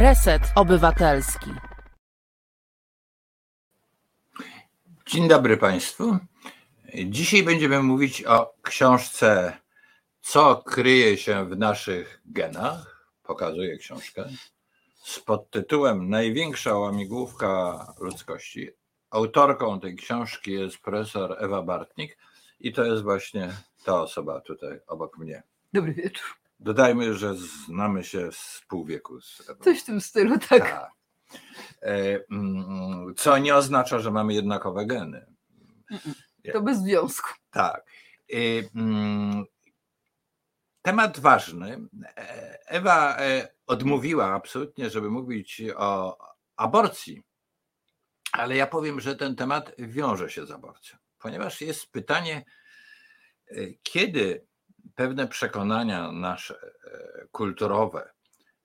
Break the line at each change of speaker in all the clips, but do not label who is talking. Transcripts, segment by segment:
Reset Obywatelski.
Dzień dobry Państwu. Dzisiaj będziemy mówić o książce Co kryje się w naszych genach. Pokazuję książkę z podtytułem Największa łamigłówka ludzkości. Autorką tej książki jest profesor Ewa Bartnik i to jest właśnie ta osoba tutaj obok mnie.
Dobry wieczór.
Dodajmy, że znamy się z pół wieku. Z.
Coś w tym stylu, tak.
Tak. E, mm, Co nie oznacza, że mamy jednakowe geny.
To bez związku.
Tak. Y, mm, Temat ważny. E, Ewa e, odmówiła absolutnie, żeby mówić o aborcji, ale ja powiem, że ten temat wiąże się z aborcją, ponieważ jest pytanie, e, kiedy pewne przekonania nasze e, kulturowe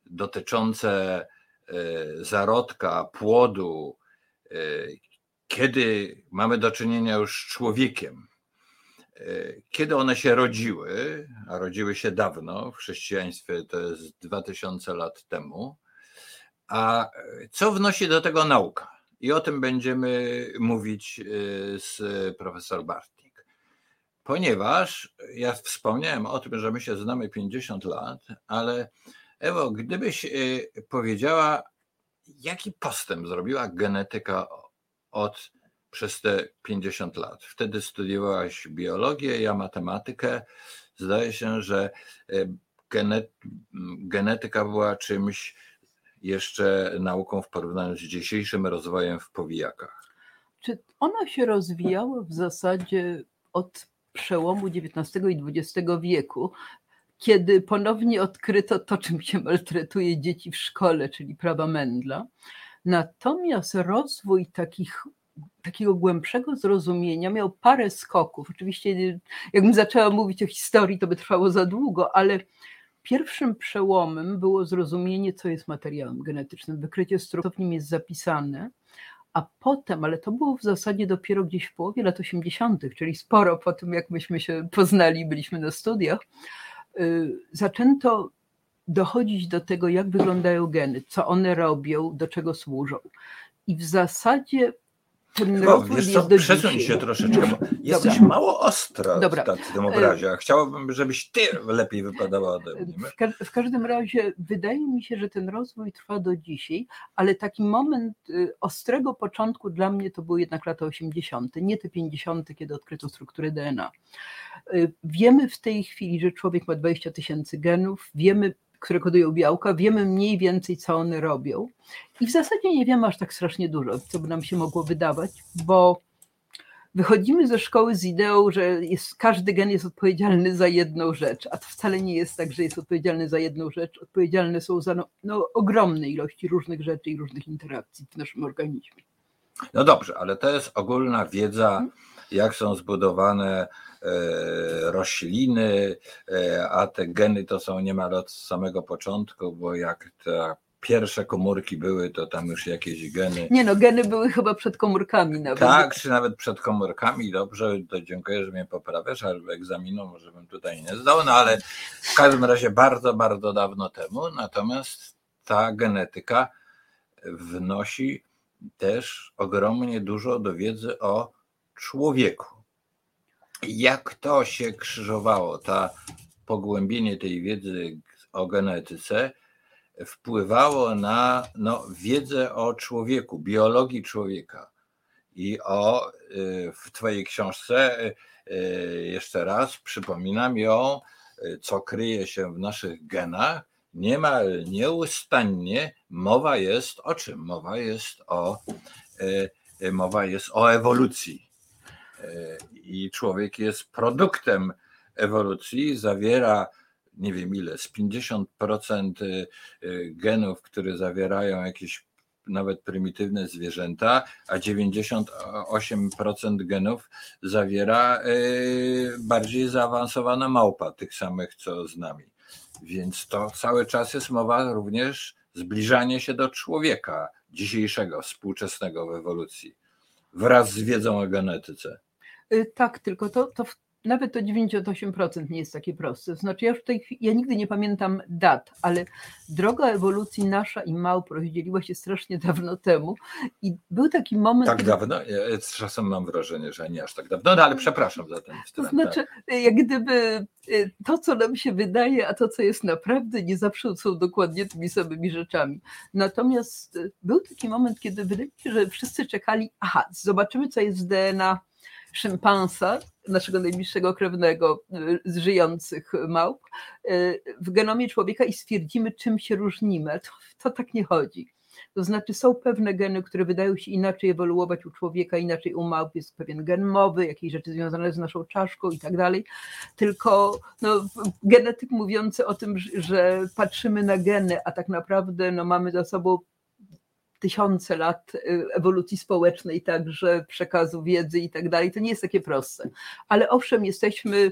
dotyczące e, zarodka, płodu, e, kiedy mamy do czynienia już z człowiekiem, kiedy one się rodziły, a rodziły się dawno, w chrześcijaństwie to jest 2000 lat temu, a co wnosi do tego nauka? I o tym będziemy mówić z profesor Bartnik. Ponieważ ja wspomniałem o tym, że my się znamy 50 lat, ale Ewo, gdybyś e, powiedziała, jaki postęp zrobiła genetyka od przez te 50 lat. Wtedy studiowałaś biologię, ja matematykę. Zdaje się, że gene- genetyka była czymś jeszcze nauką w porównaniu z dzisiejszym rozwojem w powijakach.
Czy ona się rozwijała w zasadzie od przełomu XIX i XX wieku, kiedy ponownie odkryto to, czym się maltretuje dzieci w szkole, czyli prawa Mendla. Natomiast rozwój takich, takiego głębszego zrozumienia miał parę skoków. Oczywiście, jakbym zaczęła mówić o historii, to by trwało za długo, ale pierwszym przełomem było zrozumienie, co jest materiałem genetycznym. Wykrycie struktur w nim jest zapisane. A potem, ale to było w zasadzie dopiero gdzieś w połowie lat 80., czyli sporo po tym, jak myśmy się poznali, byliśmy na studiach, y, zaczęto dochodzić do tego, jak wyglądają geny, co one robią, do czego służą. I w zasadzie ten
No,
rozwój
wiesz co, przesuń
dzisiaj.
się troszeczkę, bo jesteś
Dobra.
mało ostra
Dobra.
w tym obrazie, a chciałabym, żebyś ty lepiej wypadała ode mnie.
W, ka- w każdym razie wydaje mi się, że ten rozwój trwa do dzisiaj, ale taki moment y, ostrego początku dla mnie to były jednak lata 80., nie te 50., kiedy odkryto strukturę DNA. Y, Wiemy w tej chwili, że człowiek ma 20 tysięcy genów, wiemy, które kodują białka, wiemy mniej więcej, co one robią. I w zasadzie nie wiemy aż tak strasznie dużo, co by nam się mogło wydawać, bo wychodzimy ze szkoły z ideą, że jest, każdy gen jest odpowiedzialny za jedną rzecz, a to wcale nie jest tak, że jest odpowiedzialny za jedną rzecz. Odpowiedzialne są za no, no, ogromne ilości różnych rzeczy i różnych interakcji w naszym organizmie.
No dobrze, ale to jest ogólna wiedza,
Mhm.
jak są zbudowane rośliny, e, a te geny to są niemal od samego początku, bo jak te pierwsze komórki były, to tam już jakieś geny.
Nie no, geny były chyba przed komórkami nawet.
Tak, czy nawet przed komórkami, dobrze, to dziękuję, że mnie poprawiasz, ale egzaminu może bym tutaj nie zdał, no ale w każdym razie bardzo, bardzo dawno temu, natomiast ta genetyka wnosi też ogromnie dużo do wiedzy o człowieku. Jak to się krzyżowało, ta pogłębienie tej wiedzy o genetyce wpływało na no, wiedzę o człowieku, biologii człowieka. I o y, w Twojej książce y, y, jeszcze raz przypominam ją, co kryje się w naszych genach. Niemal nieustannie mowa jest o czym? Mowa jest o, mowa jest o ewolucji. Y, I człowiek jest produktem ewolucji, zawiera nie wiem ile, z 50% y, y, genów, które zawierają jakieś nawet prymitywne zwierzęta, a 98% genów zawiera y, bardziej zaawansowana małpa, tych samych co z nami. Więc to cały czas jest mowa również zbliżanie się do człowieka dzisiejszego, współczesnego w ewolucji, wraz z wiedzą o genetyce.
Y, Tak, tylko to, to nawet to 98% nie jest takie proste. Znaczy ja już w tej chwili, ja nigdy nie pamiętam dat, ale droga ewolucji nasza i małp rozdzieliła się strasznie dawno temu i był taki moment...
Tak kiedy... dawno? Ja czasem mam wrażenie, że nie aż tak dawno, no ale przepraszam za ten.
To znaczy, tak. jak gdyby y, to, co nam się wydaje, a to, co jest naprawdę, nie zawsze są dokładnie tymi samymi rzeczami. Natomiast y, był taki moment, kiedy wydaje mi się, że wszyscy czekali, aha, zobaczymy, co jest w DNA szympansa, naszego najbliższego krewnego y, z żyjących małp, y, w genomie człowieka i stwierdzimy, czym się różnimy. To, to tak nie chodzi. To znaczy są pewne geny, które wydają się inaczej ewoluować u człowieka, inaczej u małp, jest pewien gen mowy, jakieś rzeczy związane z naszą czaszką i tak dalej. Tylko no, genetyk mówiący o tym, że patrzymy na geny, a tak naprawdę no, mamy za sobą tysiące lat y, ewolucji społecznej, także przekazu wiedzy i tak dalej. To nie jest takie proste. Ale owszem, jesteśmy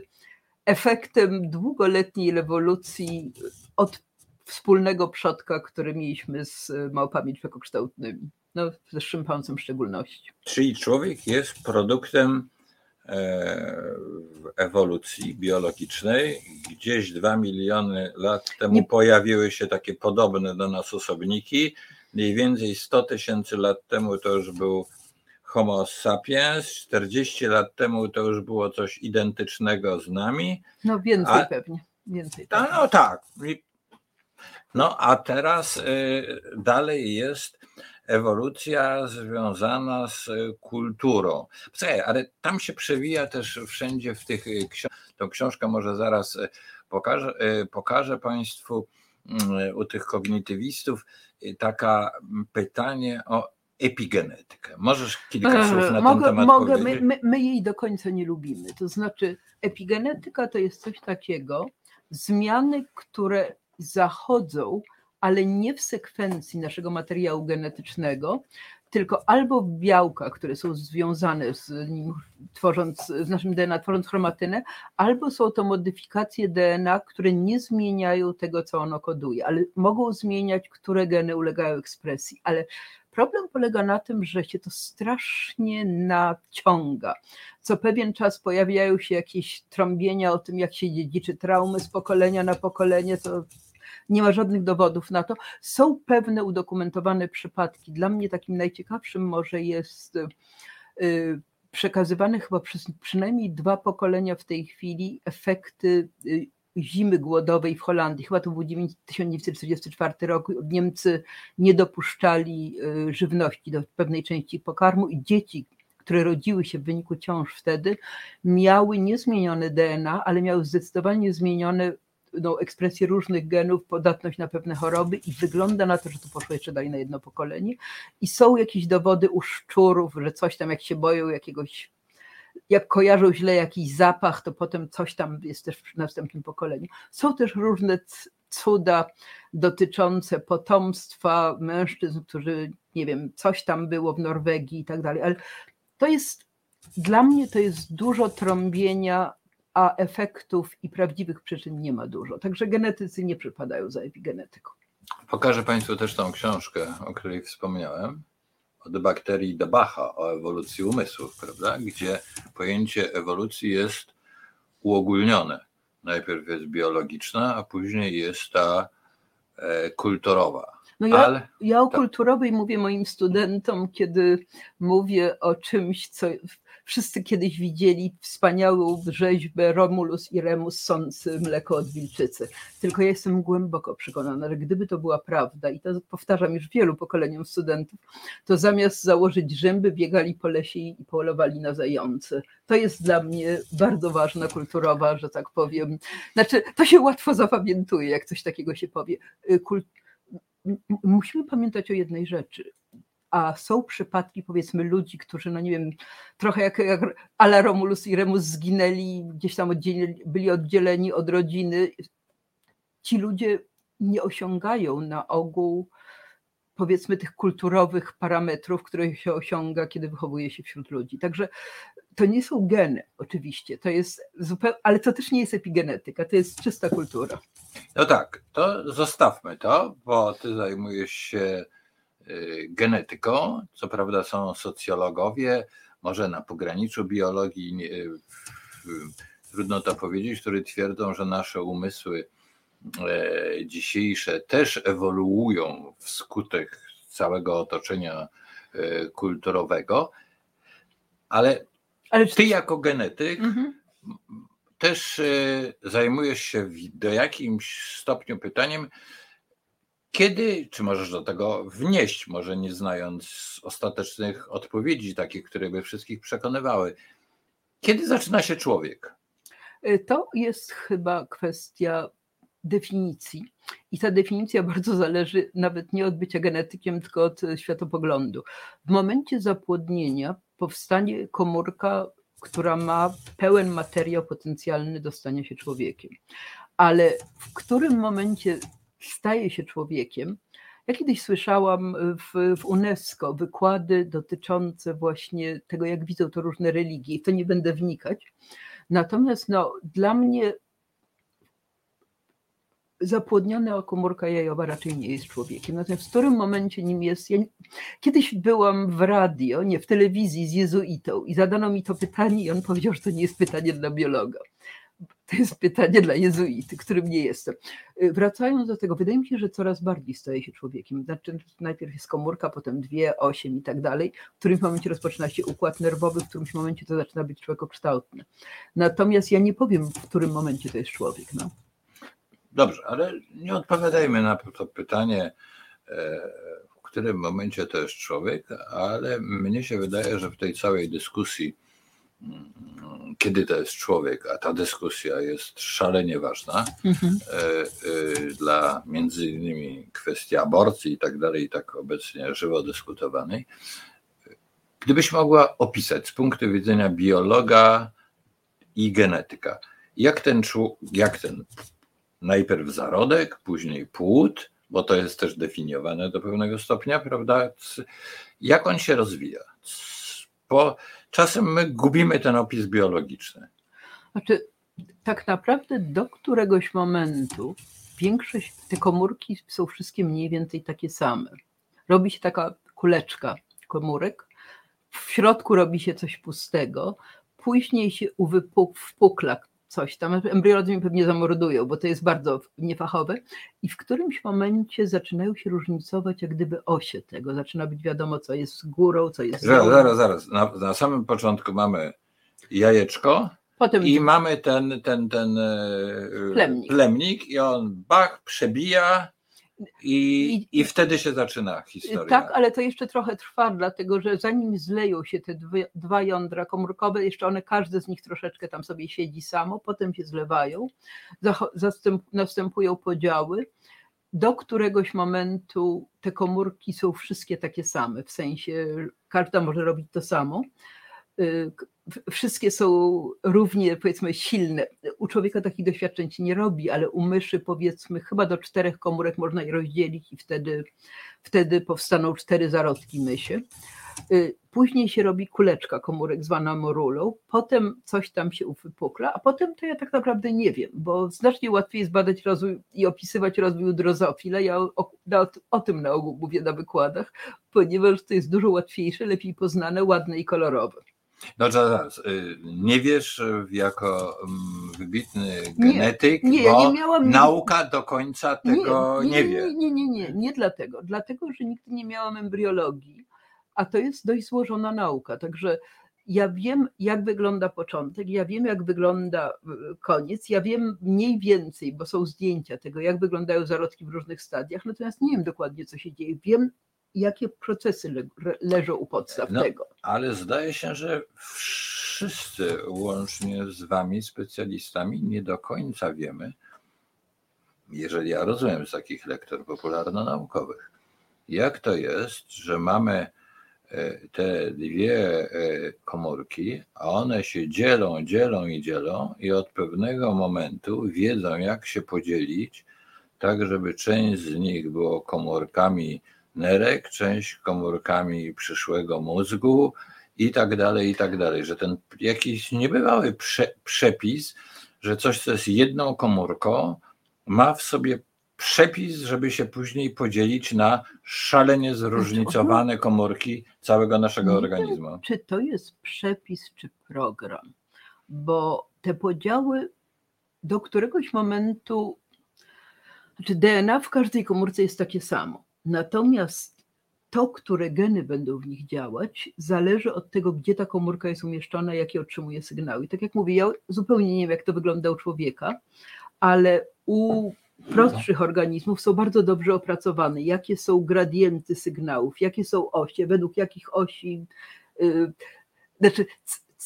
efektem długoletniej ewolucji od wspólnego przodka, który mieliśmy z małpami człowiekokształtnymi. No, ze szympansem w szczególności.
Czyli człowiek jest produktem e, ewolucji biologicznej. Gdzieś dwa miliony lat temu Nie... pojawiły się takie podobne do nas osobniki mniej więcej 100 tysięcy lat temu to już był Homo sapiens, 40 lat temu to już było coś identycznego z nami.
No więcej a, pewnie. Więcej
a, no tak. No a teraz y, dalej jest ewolucja związana z kulturą. Słuchaj, ale tam się przewija też wszędzie w tych książkach. Tą książkę może zaraz y, pokażę, y, pokażę Państwu u tych kognitywistów taka pytanie o epigenetykę. Możesz kilka słów na mogę, ten temat mogę,
powiedzieć? My, my jej do końca nie lubimy. To znaczy epigenetyka to jest coś takiego, zmiany, które zachodzą, ale nie w sekwencji naszego materiału genetycznego, tylko albo w białkach, które są związane z nim, tworząc, z naszym DNA, tworząc chromatynę, albo są to modyfikacje DNA, które nie zmieniają tego, co ono koduje, ale mogą zmieniać, które geny ulegają ekspresji. Ale problem polega na tym, że się to strasznie naciąga. Co pewien czas pojawiają się jakieś trąbienia o tym, jak się dziedziczy traumy z pokolenia na pokolenie, to nie ma żadnych dowodów na to. Są pewne udokumentowane przypadki. Dla mnie takim najciekawszym może jest y, przekazywane chyba przez przynajmniej dwa pokolenia w tej chwili efekty y, zimy głodowej w Holandii. Chyba to był 1944 rok. Niemcy nie dopuszczali y, żywności do pewnej części pokarmu i dzieci, które rodziły się w wyniku ciąż wtedy, miały niezmienione DNA, ale miały zdecydowanie zmienione no, ekspresję różnych genów, podatność na pewne choroby i wygląda na to, że to poszło jeszcze dalej na jedno pokolenie. I są jakieś dowody u szczurów, że coś tam, jak się boją jakiegoś, jak kojarzą źle jakiś zapach, to potem coś tam jest też w następnym pokoleniu. Są też różne cuda dotyczące potomstwa mężczyzn, którzy, nie wiem, coś tam było w Norwegii i tak dalej, ale to jest, dla mnie to jest dużo trąbienia a efektów i prawdziwych przyczyn nie ma dużo. Także genetycy nie przypadają za epigenetyką.
Pokażę Państwu też tą książkę, o której wspomniałem, od bakterii do Bacha, o ewolucji umysłów, prawda? gdzie pojęcie ewolucji jest uogólnione. Najpierw jest biologiczna, a później jest ta e, kulturowa.
No ja, Ale, ja o tak. kulturowej mówię moim studentom, kiedy mówię o czymś, co Wszyscy kiedyś widzieli wspaniałą rzeźbę Romulus i Remus sący mleko od wilczycy. Tylko ja jestem głęboko przekonana, że gdyby to była prawda, i to powtarzam już wielu pokoleniom studentów, to zamiast założyć rzęby, biegali po lesie i polowali na zające. To jest dla mnie bardzo ważna kulturowa, że tak powiem. Znaczy, to się łatwo zapamiętuje, jak coś takiego się powie. Y, kult musimy pamiętać o jednej rzeczy a są przypadki powiedzmy ludzi, którzy no nie wiem, trochę jak, jak ala Romulus i Remus zginęli, gdzieś tam oddzieleni, byli oddzieleni od rodziny. Ci ludzie nie osiągają na ogół powiedzmy tych kulturowych parametrów, które się osiąga, kiedy wychowuje się wśród ludzi. Także to nie są geny oczywiście, to jest zupełnie, ale to też nie jest epigenetyka, to jest czysta kultura.
No tak, to zostawmy to, bo ty zajmujesz się genetyką. Co prawda są socjologowie, może na pograniczu biologii, trudno to powiedzieć, którzy twierdzą, że nasze umysły e, dzisiejsze też ewoluują wskutek całego otoczenia kulturowego, ale, ale ty jako genetyk mhm. też zajmujesz się do jakimś stopniu pytaniem, kiedy, czy możesz do tego wnieść, może nie znając ostatecznych odpowiedzi, takich, które by wszystkich przekonywały, kiedy zaczyna się człowiek?
Y, to jest chyba kwestia definicji. I ta definicja bardzo zależy nawet nie od bycia genetykiem, tylko od światopoglądu. W momencie zapłodnienia powstanie komórka, która ma pełen materiał potencjalny do stania się człowiekiem. Ale w którym momencie staje się człowiekiem. Ja kiedyś słyszałam w, w, UNESCO wykłady dotyczące właśnie tego, jak widzą to różne religie, i to nie będę wnikać. Natomiast no, dla mnie zapłodniona komórka jajowa raczej nie jest człowiekiem. Natomiast w którym momencie nim jest. Ja kiedyś byłam w radio, nie w telewizji z jezuitą i zadano mi to pytanie, i on powiedział, że to nie jest pytanie dla biologa. To jest pytanie dla jezuity, którym nie jestem. Y, wracając do tego, wydaje mi się, że coraz bardziej staje się człowiekiem. Znaczy, najpierw jest komórka, potem dwie, osiem i tak dalej. W którymś momencie rozpoczyna się układ nerwowy, w którymś momencie to zaczyna być człowiekokształtne. Natomiast ja nie powiem, w którym momencie to jest człowiek. No.
Dobrze, ale nie odpowiadajmy na to pytanie, e, w którym momencie to jest człowiek, ale mnie się wydaje, że w tej całej dyskusji kiedy to jest człowiek, a ta dyskusja jest szalenie ważna mhm. E, e, dla między innymi kwestii aborcji i tak dalej, i tak obecnie żywo dyskutowanej. Gdybyś mogła opisać z punktu widzenia biologa i genetyka, jak ten, jak ten najpierw zarodek, później płód, bo to jest też definiowane do pewnego stopnia, prawda? Jak on się rozwija? bo czasem my gubimy ten opis biologiczny.
Znaczy, tak naprawdę do któregoś momentu większość, te komórki są wszystkie mniej więcej takie same. Robi się taka kuleczka komórek, w środku robi się coś pustego, później się uwypukla coś tam. Embriolodzy mi pewnie zamordują, bo to jest bardzo niefachowe. I w którymś momencie zaczynają się różnicować jak gdyby osie tego. Zaczyna być wiadomo, co jest górą, co jest
Zaraz, zaraz, zaraz. Na, na samym początku mamy jajeczko, Potem i mamy ten, ten, ten e, plemnik. plemnik i on bach, przebija i, I, wtedy się zaczyna historia.
Tak, ale to jeszcze trochę trwa, dlatego że zanim zleją się te dwie, dwa jądra komórkowe, jeszcze one, każde z nich troszeczkę tam sobie siedzi samo, potem się zlewają, zastęp, następują podziały. Do któregoś momentu te komórki są wszystkie takie same, w sensie każda może robić to samo. Wszystkie są równie, powiedzmy, silne. U człowieka takich doświadczeń się nie robi, ale u myszy, powiedzmy, chyba do czterech komórek można je rozdzielić i wtedy, wtedy powstaną cztery zarodki mysie. Y, później się robi kuleczka komórek zwana morulą, potem coś tam się uwypukla, a potem to ja tak naprawdę nie wiem, bo znacznie łatwiej jest badać rozwój i opisywać rozwój drozofile. Ja o, o, o tym na ogół mówię na wykładach, ponieważ to jest dużo łatwiejsze, lepiej poznane, ładne i kolorowe.
No zaraz, y, nie wiesz jako mm, wybitny genetyk, nie, nie, bo nie miałam, nauka do końca tego nie, nie, wie.
Nie, nie, nie, nie, nie dlatego. Dlatego, że nigdy nie miałam embriologii, a to jest dość złożona nauka, także ja wiem, jak wygląda początek, ja wiem, jak wygląda y, koniec, ja wiem mniej więcej, bo są zdjęcia tego, jak wyglądają zarodki w różnych stadiach, natomiast nie wiem dokładnie, co się dzieje. Wiem jakie procesy le, leżą u podstaw no, tego.
Ale zdaje się, że wszyscy, łącznie z Wami, specjalistami, nie do końca wiemy, jeżeli ja rozumiem z takich lektur popularno-naukowych, jak to jest, że mamy e, te dwie e, komórki, a one się dzielą, dzielą i dzielą, i od pewnego momentu wiedzą, jak się podzielić, tak żeby część z nich było komórkami nerek, część komórkami przyszłego mózgu i tak dalej, i tak dalej. Że ten jakiś niebywały prze, przepis, że coś, co jest jedną komórką, ma w sobie przepis, żeby się później podzielić na szalenie zróżnicowane komórki całego naszego organizmu.
Wiem, czy to jest przepis, czy program, bo te podziały do któregoś momentu, znaczy DNA w każdej komórce jest takie samo. Natomiast to, które geny będą w nich działać, zależy od tego, gdzie ta komórka jest umieszczona, jakie otrzymuje sygnały. I tak jak mówię, ja zupełnie nie wiem, jak to wygląda u człowieka, ale u prostszych organizmów są bardzo dobrze opracowane, jakie są gradienty sygnałów, jakie są osie, według jakich osi, yy, znaczy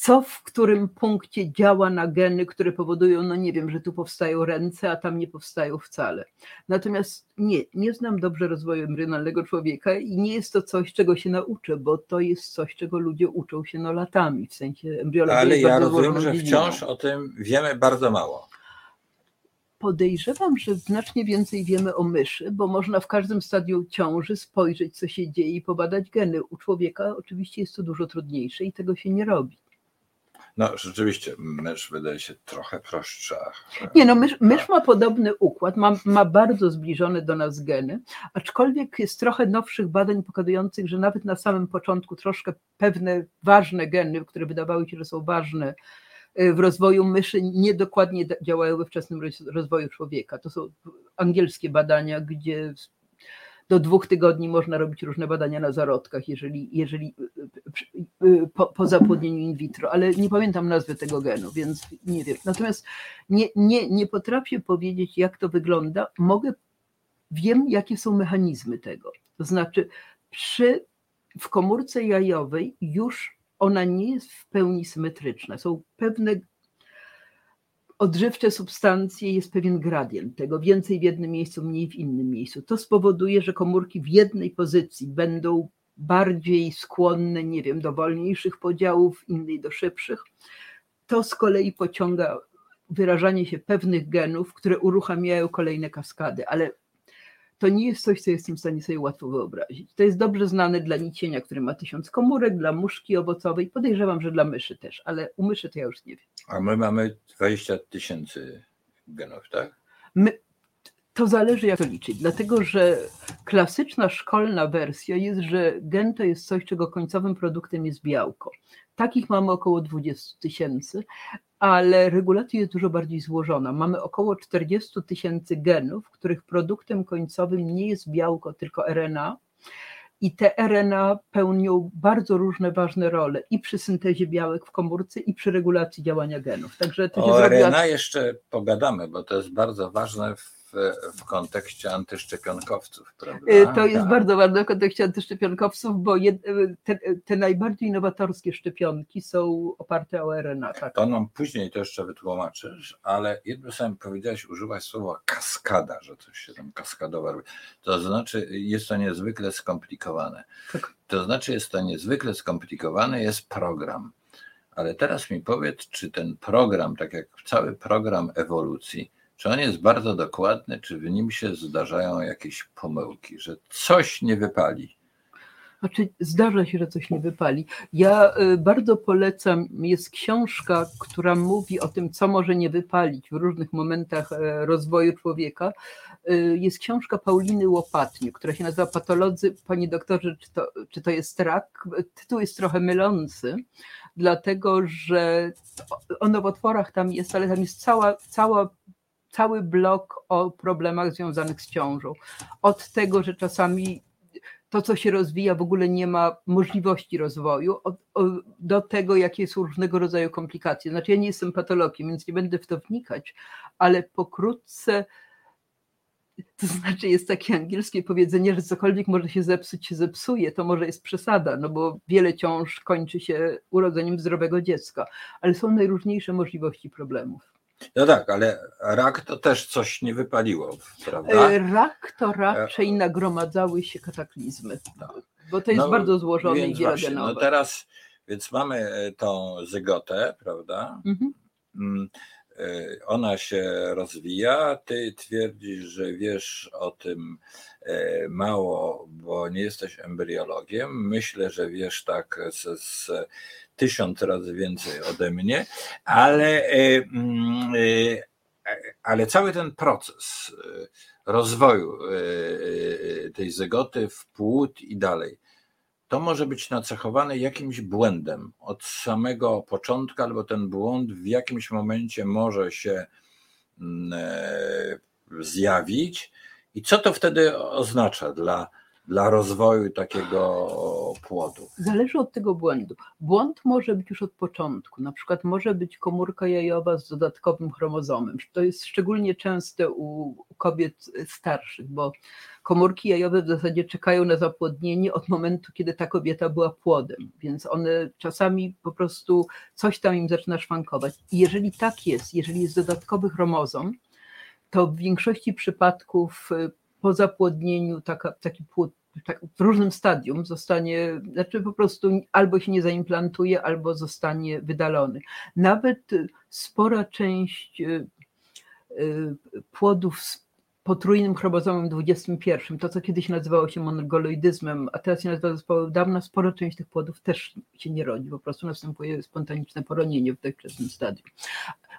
co w którym punkcie działa na geny, które powodują, no nie wiem, że tu powstają ręce, a tam nie powstają wcale. Natomiast nie, nie znam dobrze rozwoju embrionalnego człowieka i nie jest to coś, czego się nauczę, bo to jest coś, czego ludzie uczą się no latami, w sensie embriologii.
Ale ja rozumiem, że wciąż o tym wiemy bardzo mało.
Podejrzewam, że znacznie więcej wiemy o myszy, bo można w każdym stadium ciąży spojrzeć, co się dzieje i pobadać geny. U człowieka oczywiście jest to dużo trudniejsze i tego się nie robi.
No rzeczywiście, mysz wydaje się trochę prostsza.
Nie no, mysz, mysz ma podobny układ, ma, ma bardzo zbliżone do nas geny, aczkolwiek jest trochę nowszych badań pokazujących, że nawet na samym początku troszkę pewne ważne geny, które wydawały się, że są ważne y, w rozwoju myszy, niedokładnie działają we wczesnym rozwoju człowieka. To są angielskie badania, gdzie do dwóch tygodni można robić różne badania na zarodkach, jeżeli, jeżeli y, y, y, po, po zapłodnieniu in vitro, ale nie pamiętam nazwy tego genu, więc nie wiem. Natomiast nie, nie, nie potrafię powiedzieć, jak to wygląda. Mogę, wiem, jakie są mechanizmy tego. To znaczy, przy, w komórce jajowej już ona nie jest w pełni symetryczna. Są pewne odżywcze substancje jest pewien gradient tego, więcej w jednym miejscu, mniej w innym miejscu. To spowoduje, że komórki w jednej pozycji będą bardziej skłonne, nie wiem, do wolniejszych podziałów, innej do szybszych. To z kolei pociąga wyrażanie się pewnych genów, które uruchamiają kolejne kaskady, ale to nie jest coś, co jestem w stanie sobie łatwo wyobrazić. To jest dobrze znane dla nicienia, który ma tysiąc komórek, dla muszki owocowej, podejrzewam, że dla myszy też, ale u myszy to ja już nie wiem.
A my mamy 20 tysięcy genów, tak?
My, to zależy jak to liczyć, dlatego że klasyczna szkolna wersja jest, że gen to jest coś, czego końcowym produktem jest białko. Takich mamy około 20 tysięcy, ale regulacja jest dużo bardziej złożona. Mamy około 40 tysięcy genów, których produktem końcowym nie jest białko, tylko RNA. I te RNA pełnią bardzo różne ważne role i przy syntezie białek w komórce, i przy regulacji działania genów.
Także to o RNA jeszcze pogadamy, bo to jest bardzo ważne w w, w kontekście antyszczepionkowców, prawda?
Y, to jest tak. bardzo ważne w kontekście antyszczepionkowców, bo jed, te, te, najbardziej nowatorskie szczepionki są oparte o RNA. Tak?
To nam później to jeszcze wytłumaczysz, ale jedno sam powiedziałeś, użyłaś słowa kaskada, że coś się tam kaskadowo robi. To znaczy jest to niezwykle skomplikowane. Tak. To znaczy jest to niezwykle skomplikowane, jest program. Ale teraz mi powiedz, czy ten program, tak jak cały program ewolucji, czy on jest bardzo dokładny, czy w nim się zdarzają jakieś pomyłki, że coś nie wypali?
Znaczy, zdarza się, że coś nie wypali. Ja y, bardzo polecam, jest książka, która mówi o tym, co może nie wypalić w różnych momentach e, rozwoju człowieka. Y, jest książka Pauliny Łopatnie, która się nazywa Patolodzy. Panie doktorze, czy to, czy to jest rak? Tytuł jest trochę mylący, dlatego że o nowotworach tam jest, ale tam jest cała, cała cały blok o problemach związanych z ciążą. Od tego, że czasami to, co się rozwija, w ogóle nie ma możliwości rozwoju, do tego, jakie są różnego rodzaju komplikacje. Znaczy, ja nie jestem patologiem, więc nie będę w to wnikać, ale pokrótce. To znaczy, jest takie angielskie powiedzenie, że cokolwiek może się zepsuć, się zepsuje, to może jest przesada, no bo wiele ciąż kończy się urodzeniem zdrowego dziecka, ale są najróżniejsze możliwości problemów.
No tak, ale rak to też coś nie wypaliło, prawda?
E, rak to raczej nagromadzały się kataklizmy, tak. bo to jest no, bardzo złożone i wielogenowe.
No teraz, więc mamy e, tą zygotę, prawda? Mhm. E, ona się rozwija, ty twierdzisz, że wiesz o tym mało, bo nie jesteś embriologiem. Myślę, że wiesz tak z, z tysiąc razy więcej ode mnie, ale, e, mm, e, ale cały ten proces e, rozwoju tej zygoty w płód i dalej, to może być nacechowane jakimś błędem od samego początku, albo ten błąd w jakimś momencie może się mm, e, zjawić. I co to wtedy oznacza dla, dla rozwoju takiego płodu?
Zależy od tego błędu. Błąd może być już od początku. Na przykład może być komórka jajowa z dodatkowym chromozomem. To jest szczególnie częste u kobiet starszych, bo komórki jajowe w zasadzie czekają na zapłodnienie od momentu, kiedy ta kobieta była płodem, więc one czasami po prostu coś tam im zaczyna szwankować. I jeżeli tak jest, jeżeli jest dodatkowy chromozom, to w większości przypadków po zapłodnieniu taka, taki płód tak, w różnym stadium zostanie, znaczy po prostu albo się nie zaimplantuje, albo zostanie wydalony. Nawet spora część y, y, płodów z potrójnym chromozomem 21, to co kiedyś nazywało się monogoloidyzmem, a teraz się nazywa zespołem dawna, spora część tych płodów też się nie rodzi, po prostu następuje spontaniczne poronienie w tak wczesnym stadium.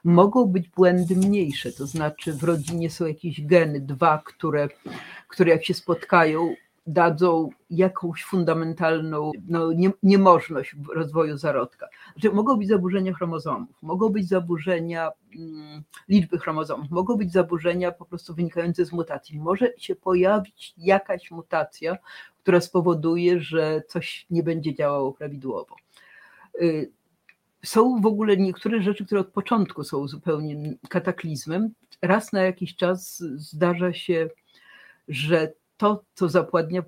Mogą być błędy mniejsze, to znaczy w rodzinie są jakieś geny, dwa, które, które jak się spotkają, dadzą jakąś fundamentalną no, nie, niemożność rozwoju zarodka. Znaczy, mogą być zaburzenia chromozomów, mogą być zaburzenia mm, liczby chromozomów, mogą być zaburzenia po prostu wynikające z mutacji. Może się pojawić jakaś mutacja, która spowoduje, że coś nie będzie działało prawidłowo. Y, są w ogóle niektóre rzeczy, które od początku są zupełnie kataklizmem. Raz na jakiś czas zdarza się, że to, co zapładnia,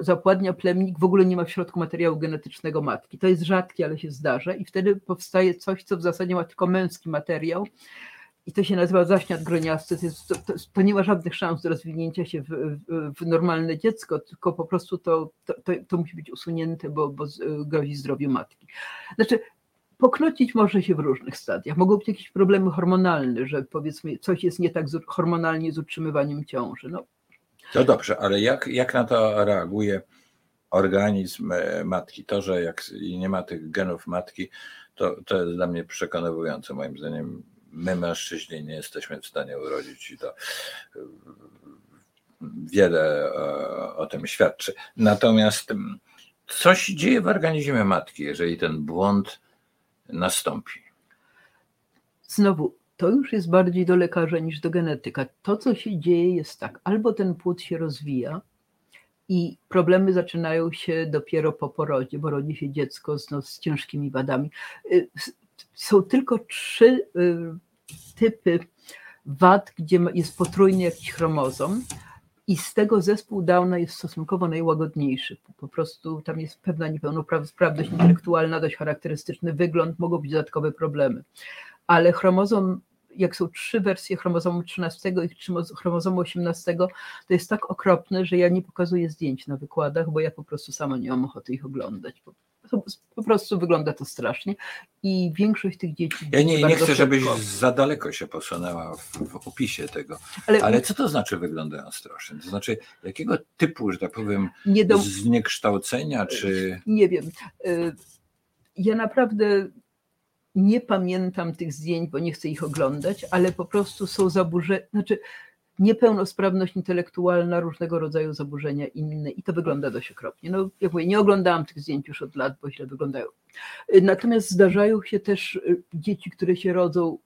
zapładnia plemnik, w ogóle nie ma w środku materiału genetycznego matki. To jest rzadkie, ale się zdarza i wtedy powstaje coś, co w zasadzie ma tylko męski materiał i to się nazywa zaśniat groniasty. To, jest, to, to, to, nie ma żadnych szans do rozwinięcia się w, w, w normalne dziecko, tylko po prostu to, to, musi być usunięte, bo, bo grozi zdrowiu matki. Znaczy, poknocić może się w różnych stadiach. Mogą być jakieś problemy hormonalne, że powiedzmy coś jest nie tak z, hormonalnie z utrzymywaniem ciąży. No,
no dobrze, ale jak, jak na to reaguje organizm e, matki? To, że jak nie ma tych genów matki, to, to jest dla mnie przekonywujące. Moim zdaniem my mężczyźni nie jesteśmy w stanie urodzić i to e, wiele e, o tym świadczy. Natomiast co się dzieje w organizmie matki, jeżeli ten błąd nastąpi?
Znowu, to już jest bardziej do lekarza niż do genetyka. To, co się dzieje, jest tak: albo ten płód się rozwija i problemy zaczynają się dopiero po porodzie, bo rodzi się dziecko z, no, z ciężkimi wadami. Y, są tylko trzy y, typy wad, gdzie jest potrójny jakiś chromozom. I z tego zespół Downa jest stosunkowo najłagodniejszy. Po prostu tam jest pewna niepełnosprawność intelektualna, dość charakterystyczny wygląd, mogą być dodatkowe problemy. Ale chromozom jak są trzy wersje chromozomu 13 i chromozomu 18, to jest tak okropne, że ja nie pokazuję zdjęć na wykładach, bo ja po prostu sama nie mam ochoty ich oglądać. Po, po prostu wygląda to strasznie i większość tych dzieci.
Ja nie, nie chcę, żebyś za daleko się posunęła w, w opisie tego, ale, ale, co to znaczy wyglądają strasznie? To znaczy, jakiego typu, że tak powiem, do... zniekształcenia, czy.
Nie wiem. Y, ja naprawdę nie pamiętam tych zdjęć, bo nie chcę ich oglądać, ale po prostu są zaburzenia, znaczy niepełnosprawność intelektualna, różnego rodzaju zaburzenia inne i to wygląda dość okropnie. No, jak mówię, nie oglądałam tych zdjęć już od lat, bo źle wyglądają. Natomiast zdarzają się też y, dzieci, które się rodzą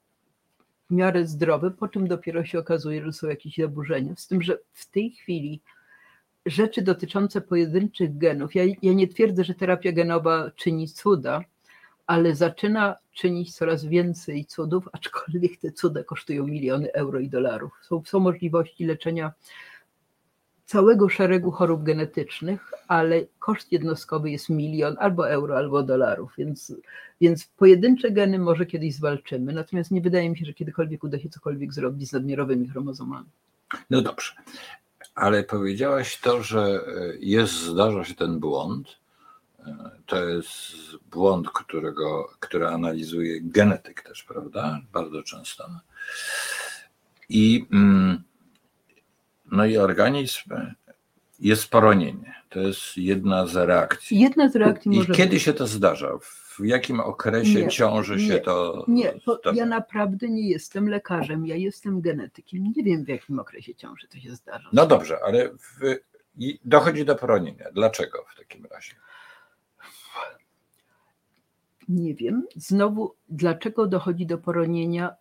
w miarę zdrowe, po czym dopiero się okazuje, że są jakieś zaburzenia. Z tym, że w tej chwili rzeczy dotyczące pojedynczych genów, ja, ja nie twierdzę, że terapia genowa czyni cuda, ale zaczyna czynić coraz więcej cudów, aczkolwiek te cuda kosztują miliony euro i dolarów. Są, są możliwości leczenia całego szeregu chorób genetycznych, ale koszt jednostkowy jest milion albo euro, albo dolarów, więc, więc pojedyncze geny może kiedyś zwalczymy, natomiast nie wydaje mi się, że kiedykolwiek uda się cokolwiek zrobić z nadmiarowymi chromozomami.
No dobrze, ale powiedziałaś to, że jest, zdarza się ten błąd, to jest błąd, którego, który analizuje genetyk też, prawda? Bardzo często. I, mm, no i organizm jest poronienie. To jest jedna z reakcji.
Jedna z reakcji
I
może
kiedy być. się to zdarza? W jakim okresie nie, ciąży
nie,
się to?
Nie, ja naprawdę nie jestem lekarzem, ja jestem genetykiem. Nie wiem, w jakim okresie ciąży to się zdarza.
No dobrze, ale w, dochodzi do poronienia. Dlaczego w takim razie?
Nie wiem. Znowu, dlaczego dochodzi do poronienia?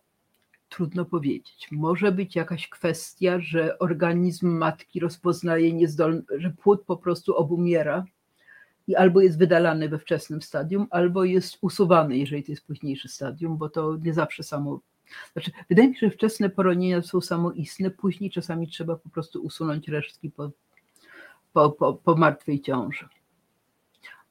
Trudno powiedzieć. Może być jakaś kwestia, że organizm matki rozpoznaje niezdolny, że płód po prostu obumiera i albo jest wydalany we wczesnym stadium, albo jest usuwany, jeżeli to jest późniejsze stadium, bo to nie zawsze samo. Znaczy, wydaje mi się, że wczesne poronienia są samoistne, później czasami trzeba po prostu usunąć resztki po, po, po, po martwej ciąży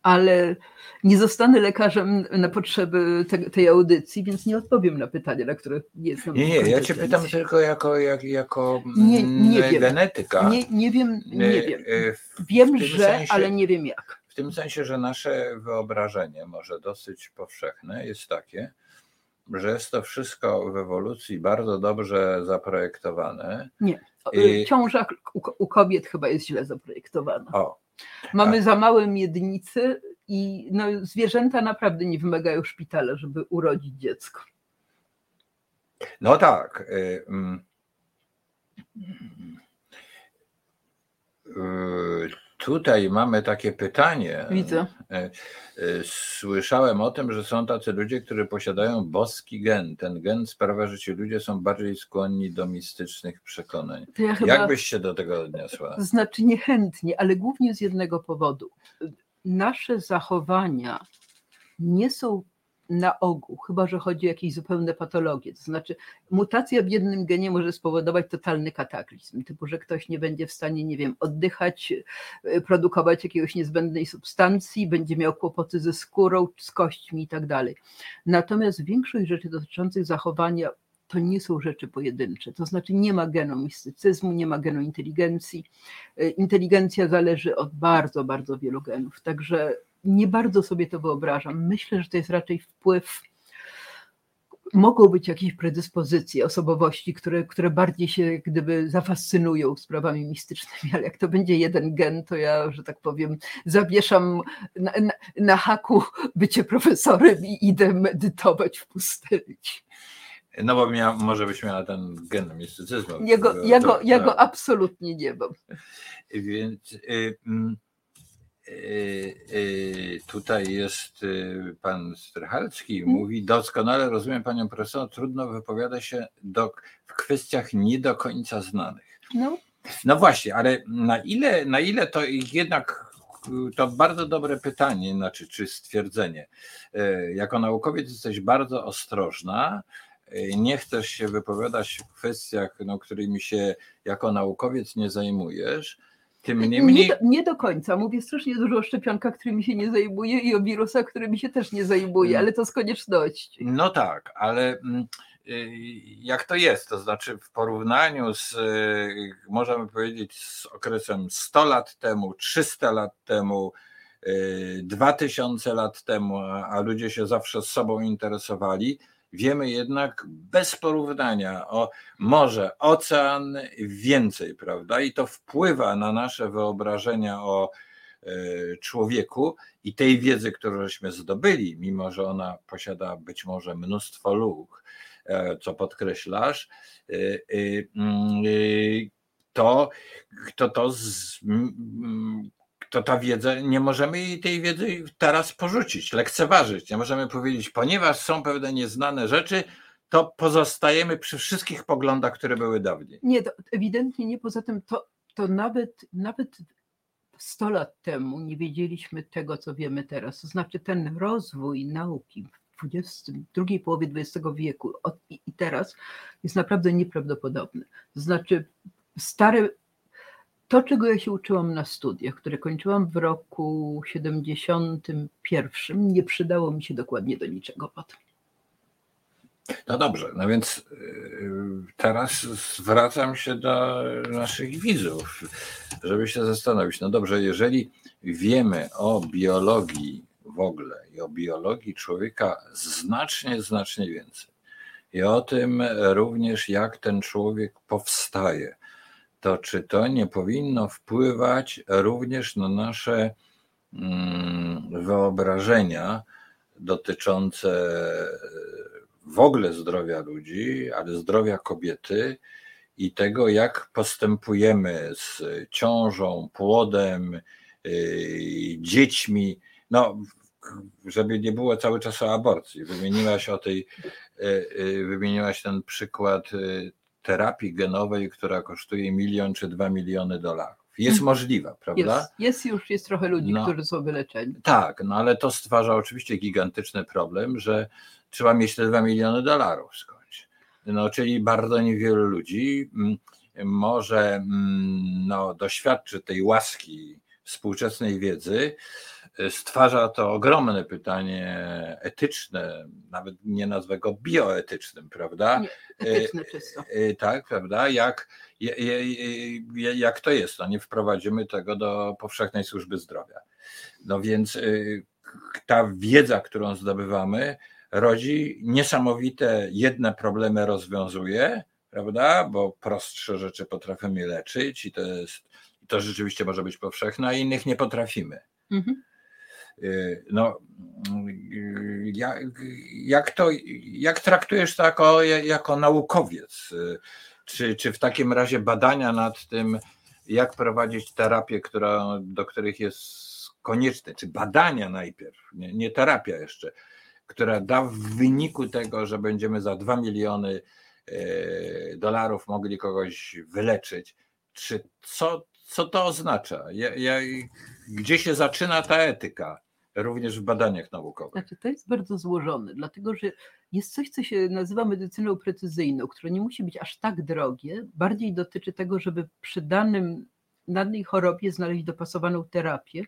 ale nie zostanę lekarzem na potrzeby te, tej audycji, więc nie odpowiem na pytania, na które nie jestem.
Nie, nie, ja cię pytam tylko jako, jak, jako
nie, nie
mm, genetyka.
Nie, nie wiem, nie
E,
wiem.
w
Wiem, że,
sensie-
ale nie wiem jak.
W tym sensie, że nasze wyobrażenie, może dosyć powszechne, jest takie, że jest to wszystko w ewolucji bardzo dobrze zaprojektowane. I-
Ciąża u, u kobiet chyba jest źle zaprojektowana.
O,
Mamy za małe miednice i no, zwierzęta naprawdę nie wymagają szpitala, żeby urodzić dziecko.
no tak. y, mm, y, Tutaj mamy takie pytanie.
Widzę.
Y, y, Słyszałem o tym, że są tacy ludzie, którzy posiadają boski gen. Ten gen sprawia, że ci ludzie są bardziej skłonni do mistycznych przekonań.
Ja
Jak byś się do tego odniosła?
znaczy niechętnie, ale głównie z jednego powodu. Nasze zachowania nie są na ogół, chyba że chodzi o jakieś zupełne patologie. To znaczy, mutacja w jednym genie może spowodować totalny kataklizm, typu, że ktoś nie będzie w stanie, nie wiem, oddychać, y, produkować jakiejś niezbędnej substancji, będzie miał kłopoty ze skórą, z kośćmi i tak. Natomiast większość rzeczy dotyczących zachowania to nie są rzeczy pojedyncze. To znaczy nie ma genu mistycyzmu, nie ma genu inteligencji. Y, Inteligencja zależy od bardzo, bardzo wielu genów. Także nie bardzo sobie to wyobrażam. Myślę, że to jest raczej wpływ. Mogą być jakieś predyspozycje osobowości, które, które bardziej się gdyby zafascynują sprawami mistycznymi, ale jak to będzie jeden gen, to ja, że tak powiem, zawieszam na, na, na haku bycie profesorem i idę medytować w pustyni.
No bo mia, może byś miała ten gen mistycyzmu.
Jego,
którego-
ja, go, ja go absolutnie nie mam.
Więc y, mm, tutaj jest y, pan Strychalski, mówi, doskonale rozumiem panią profesor, trudno wypowiada się do, w kwestiach nie do końca znanych.
No,
No właśnie, ale na ile, na ile to jednak y, to bardzo dobre pytanie, znaczy, czy stwierdzenie. Y, Jako naukowiec jesteś bardzo ostrożna, y, nie chcesz się wypowiadać w kwestiach, no, którymi się jako naukowiec nie zajmujesz. Tym
nie, do, nie do końca. Mówię strasznie dużo o szczepionkach, którymi się nie zajmuję i o wirusach, którymi się też nie zajmuję,
Mm.
ale to z konieczności.
no tak, ale mm, y, jak to jest? To znaczy w porównaniu z, y, możemy powiedzieć, z okresem 100 lat temu, 300 lat temu, y, 2000 lat temu, a a ludzie się zawsze z sobą interesowali, wiemy jednak bez porównania o morze, ocean więcej, prawda? I to wpływa na nasze wyobrażenia o y, człowieku i tej wiedzy, którą żeśmy zdobyli, mimo że ona posiada być może mnóstwo luk, e, co podkreślasz, y, mm, to, to, to, z, to ta wiedza, nie możemy tej wiedzy teraz porzucić, lekceważyć. Nie możemy powiedzieć, ponieważ są pewne nieznane rzeczy, to pozostajemy przy wszystkich poglądach, które były dawniej.
Nie, to ewidentnie nie. Poza tym to, to nawet, nawet 100 lat temu nie tego, co wiemy teraz. To znaczy ten rozwój nauki w 20, drugiej połowie XX wieku od, i, i teraz jest naprawdę nieprawdopodobny. To znaczy stare, to czego ja się uczyłam na studiach, które kończyłam w roku 71, nie przydało mi się dokładnie do niczego potem.
No dobrze, no więc yy, teraz zwracam się do naszych widzów, żeby się zastanowić. No dobrze, jeżeli wiemy o biologii w ogóle i o biologii człowieka znacznie, znacznie więcej i o tym również, jak ten człowiek powstaje, to czy to nie powinno wpływać również na nasze mm, wyobrażenia dotyczące w ogóle zdrowia ludzi, ale zdrowia kobiety i tego, jak postępujemy z ciążą, płodem, yy, dziećmi. No, żeby nie było cały czas o aborcji. Wymieniłaś o tej, wymieniłaś ten przykład terapii genowej, która kosztuje milion czy dwa miliony dolarów. Jest mhm. możliwa, prawda?
Jest, jest już, jest trochę ludzi, no, którzy są wyleczeni.
Tak, no ale to stwarza oczywiście gigantyczny problem, że trzeba mieć te dwa miliony dolarów skądś. No, czyli bardzo niewielu ludzi mm, może mm, no, doświadczy tej łaski współczesnej wiedzy, stwarza to ogromne pytanie etyczne, nawet nie nazwę go bioetycznym, prawda? Nie,
etyczne czysto. E,
e, tak, prawda? Jak, jak to jest? No nie wprowadzimy tego do powszechnej służby zdrowia. No więc e, ta wiedza, którą zdobywamy, rodzi niesamowite jedne problemy rozwiązuje, prawda? Bo prostsze rzeczy potrafimy leczyć i to jest to rzeczywiście może być powszechne, a innych nie potrafimy. Mhm. Y, no, y, jak, jak, to, jak traktujesz to jako, jako naukowiec? Y, czy, czy w takim razie badania nad tym, jak prowadzić terapię, która, do których jest konieczne, czy badania najpierw, nie, nie terapia jeszcze, która da w wyniku tego, że będziemy za 2 miliony dolarów mogli kogoś wyleczyć, czy co, co to oznacza? Ja, ja, gdzie się zaczyna ta etyka? Również w badaniach naukowych.
Znaczy, to jest bardzo złożone, dlatego że jest coś, co się nazywa medycyną precyzyjną, które nie musi być aż tak drogie, bardziej dotyczy tego, żeby przy danym danej chorobie znaleźć dopasowaną terapię.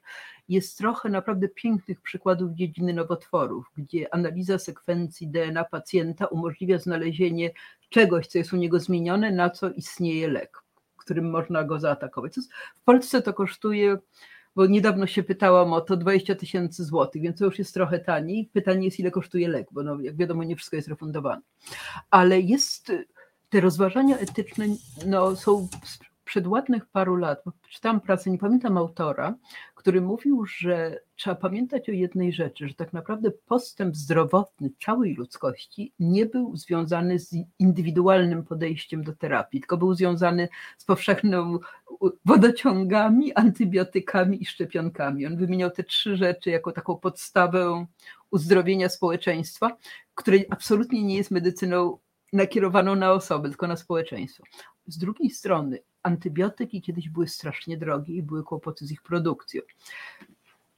Jest trochę naprawdę pięknych przykładów dziedziny nowotworów, gdzie analiza sekwencji DNA pacjenta umożliwia znalezienie czegoś, co jest u niego zmienione, na co istnieje lek, którym można go zaatakować. W Polsce to kosztuje bo niedawno się pytałam o to 20 tysięcy złotych, więc to już jest trochę taniej. Pytanie jest, ile kosztuje lek, bo no, jak wiadomo, nie wszystko jest refundowane. Ale jest, te rozważania etyczne no, są przed ładnych paru lat, bo czytałam pracę, nie pamiętam autora, który mówił, że trzeba pamiętać o jednej rzeczy, że tak naprawdę postęp zdrowotny całej ludzkości nie był związany z indywidualnym podejściem do terapii, tylko był związany z powszechną wodociągami, antybiotykami i szczepionkami. On wymieniał te trzy rzeczy jako taką podstawę uzdrowienia społeczeństwa, której absolutnie nie jest medycyną nakierowaną na osobę, tylko na społeczeństwo. Z drugiej strony, antybiotyki kiedyś były strasznie drogie i były kłopoty z ich produkcją.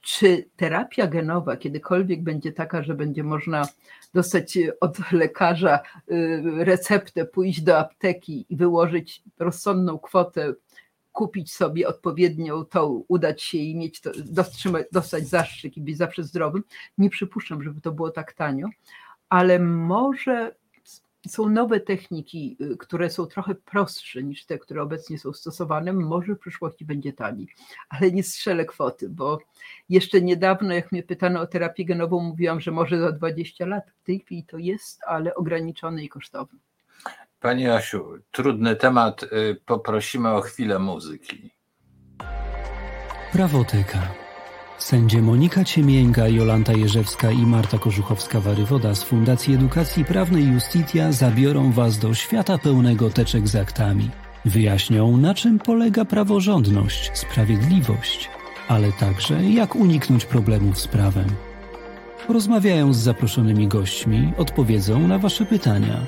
Czy terapia genowa kiedykolwiek będzie taka, że będzie można dostać od lekarza y, receptę, pójść do apteki i wyłożyć rozsądną kwotę, kupić sobie odpowiednią tą, udać się i mieć to, dostać zastrzyk i być zawsze zdrowym? Nie przypuszczam, żeby to było tak tanio, ale może są nowe techniki, y, które są trochę prostsze niż te, które obecnie są stosowane. Może w przyszłości będzie taniej, ale nie strzelę kwoty, bo jeszcze niedawno, jak mnie pytano o terapię genową, mówiłam, że może za 20 lat. W tej chwili to jest, ale ograniczone i kosztowne.
Pani Asiu, trudny temat. Y, poprosimy o chwilę muzyki.
Prawoteka. Sędzie Monika Ciemięga, Jolanta Jerzewska i Marta Korzuchowska-Warywoda z Fundacji Edukacji Prawnej Justitia zabiorą Was do świata pełnego teczek z aktami. Wyjaśnią, na czym polega praworządność, sprawiedliwość, ale także jak uniknąć problemów z prawem. Rozmawiają z zaproszonymi gośćmi, odpowiedzą na Wasze pytania.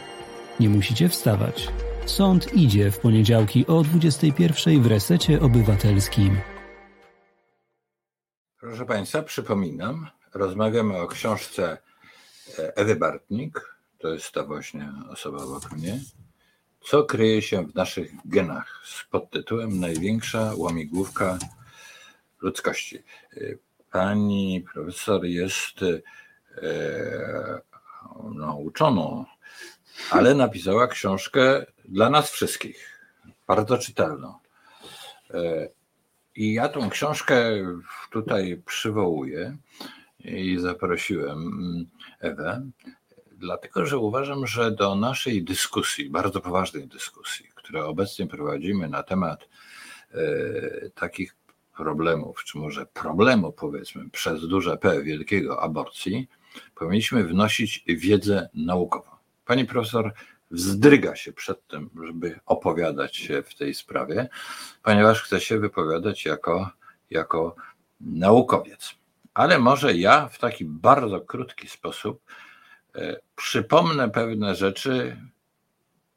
Nie musicie wstawać. Sąd idzie w poniedziałki o 21 w resecie obywatelskim.
Proszę Państwa, przypominam, rozmawiamy o książce e, Ewy Bartnik, to jest ta właśnie osoba obok mnie, co kryje się w naszych genach z podtytułem Największa łamigłówka ludzkości. E, pani profesor jest e, no, uczoną, ale napisała książkę dla nas wszystkich, bardzo czytelną. I ja tą książkę tutaj przywołuję i zaprosiłem mm, Ewę, dlatego że uważam, że do naszej dyskusji, bardzo poważnej dyskusji, którą obecnie prowadzimy na temat e, takich problemów, czy może problemu powiedzmy przez duże P wielkiego aborcji, powinniśmy wnosić wiedzę naukową. Pani profesor wzdryga się przed tym, żeby opowiadać się w tej sprawie, ponieważ chce się wypowiadać jako, jako naukowiec. Ale może ja w taki bardzo krótki sposób e, przypomnę pewne rzeczy.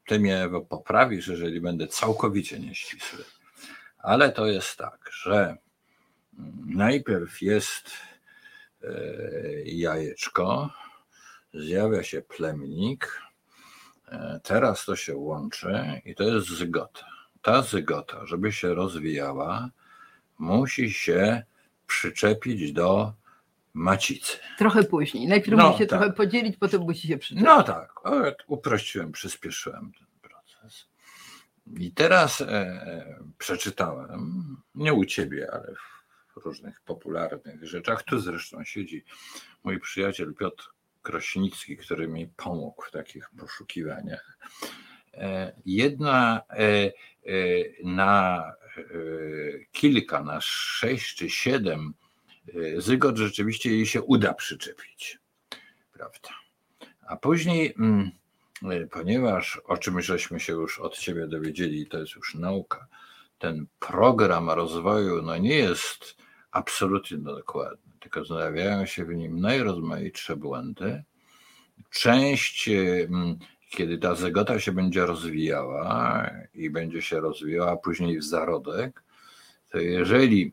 Ty mnie poprawisz, jeżeli będę całkowicie nieścisły. Ale to jest tak, że najpierw jest e, jajeczko, zjawia się plemnik, teraz to się łączy i to jest zygota. Ta zygota, żeby się rozwijała, musi się przyczepić do macicy.
Trochę później. Najpierw
No,
musi się
tak.
trochę podzielić, potem musi się przyczepić.
No tak, uprościłem, przyspieszyłem ten proces. I teraz e, e, przeczytałem, nie u ciebie, ale w różnych popularnych rzeczach. Tu zresztą siedzi mój przyjaciel Piotr Krośnicki, który mi pomógł w takich poszukiwaniach. E, Jedna e, e, na kilka, na sześć czy siedem zygot rzeczywiście jej się uda przyczepić. Prawda? A później, mm, ponieważ o czym żeśmy się już od ciebie dowiedzieli, to jest już nauka, ten program rozwoju no nie jest absolutnie dokładny, tylko znajduje się w nim najrozmaitsze błędy. Część, mm, kiedy ta zygota się będzie rozwijała i będzie się rozwijała później w zarodek, to jeżeli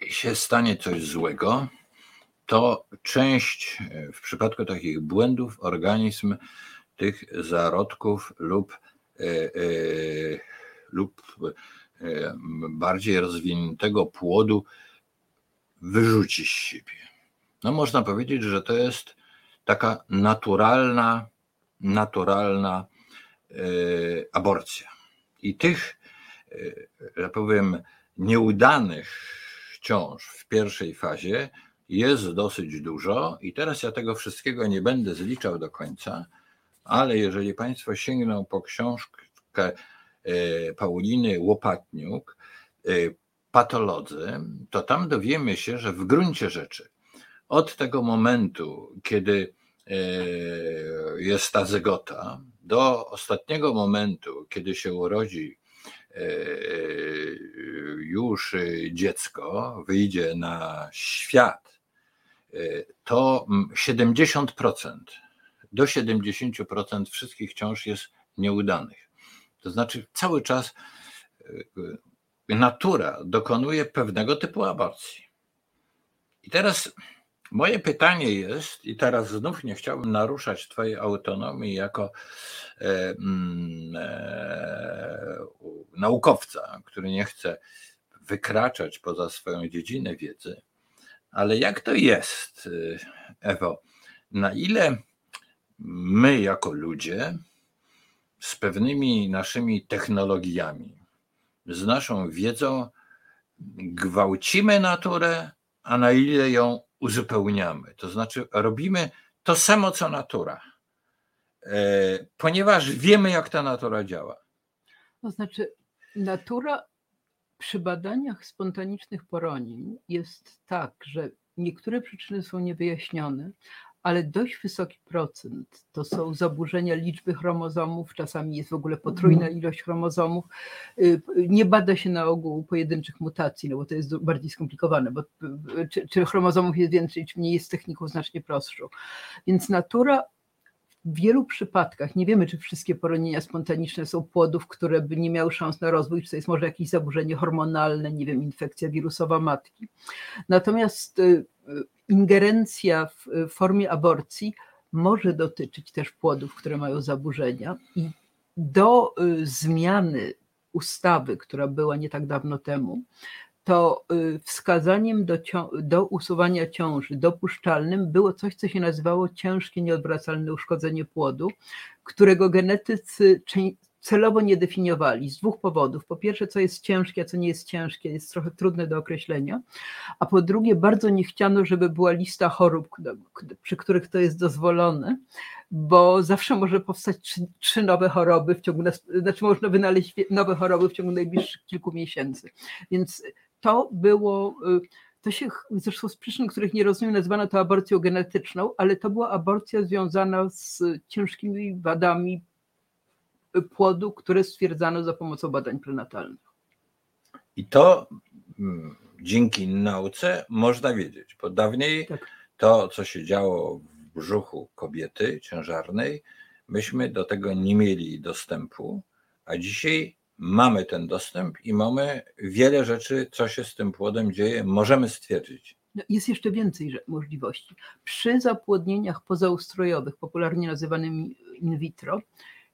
się stanie coś złego, to część, w przypadku takich błędów, organizm tych zarodków lub, e, e, lub e, bardziej rozwiniętego płodu wyrzuci z siebie. No można powiedzieć, że to jest taka naturalna, naturalna e, aborcja. I tych, e, że powiem, nieudanych ciąż w pierwszej fazie jest dosyć dużo i teraz ja tego wszystkiego nie będę zliczał do końca, ale jeżeli Państwo sięgną po książkę e, Pauliny Łopatniuk, Patolodzy, to tam dowiemy się, że w gruncie rzeczy od tego momentu, kiedy e, jest ta zygota, do ostatniego momentu, kiedy się urodzi e, już dziecko, wyjdzie na świat, e, to mm, 70%, do 70% wszystkich ciąż jest nieudanych. To znaczy cały czas natura dokonuje pewnego typu aborcji. I teraz moje pytanie jest, i teraz znów nie chciałbym naruszać Twojej autonomii jako e, mm, e, naukowca, który nie chce wykraczać poza swoją dziedzinę wiedzy, ale jak to jest, y, Ewo, na ile my jako ludzie z pewnymi naszymi technologiami, z naszą wiedzą gwałcimy naturę, a na ile ją uzupełniamy. To znaczy robimy to samo co natura, e, ponieważ wiemy jak ta natura działa.
To znaczy, natura przy badaniach spontanicznych poronień jest tak, że niektóre przyczyny są niewyjaśnione, ale dość wysoki procent to są zaburzenia liczby chromozomów, czasami jest w ogóle potrójna ilość chromozomów. Y, Nie bada się na ogół pojedynczych mutacji, no bo to jest bardziej skomplikowane, bo y, czy, czy chromozomów jest więcej, czy mniej jest techniką znacznie prostszą. Więc natura w wielu przypadkach, nie wiemy, czy wszystkie poronienia spontaniczne są płodów, które by nie miały szans na rozwój, czy to jest może jakieś zaburzenie hormonalne, nie wiem, infekcja wirusowa matki. Natomiast y, ingerencja w formie aborcji może dotyczyć też płodów, które mają zaburzenia. I do y, zmiany ustawy, która była nie tak dawno temu, to y, wskazaniem do, do usuwania ciąży dopuszczalnym było coś, co się nazywało ciężkie nieodwracalne uszkodzenie płodu, którego genetycy celowo nie definiowali z dwóch powodów. Po pierwsze, co jest ciężkie, a co nie jest ciężkie, jest trochę trudne do określenia, a po drugie, bardzo nie chciano, żeby była lista chorób, przy których to jest dozwolone, bo zawsze może powstać trzy, trzy nowe choroby w ciągu, znaczy można wynaleźć nowe choroby w ciągu najbliższych kilku miesięcy. Więc to było, y, to się zresztą z przyczyn, których nie rozumiem, nazwano to aborcją genetyczną, ale to była aborcja związana z ciężkimi wadami płodu, które stwierdzano za pomocą badań prenatalnych.
I to mm, dzięki nauce można wiedzieć, bo dawniej
Tak.
to, co się działo w brzuchu kobiety ciężarnej, myśmy do tego nie mieli dostępu, a dzisiaj mamy ten dostęp i mamy wiele rzeczy, co się z tym płodem dzieje, możemy stwierdzić.
No, Jest jeszcze więcej możliwości. Przy zapłodnieniach pozaustrojowych, popularnie nazywanym in vitro,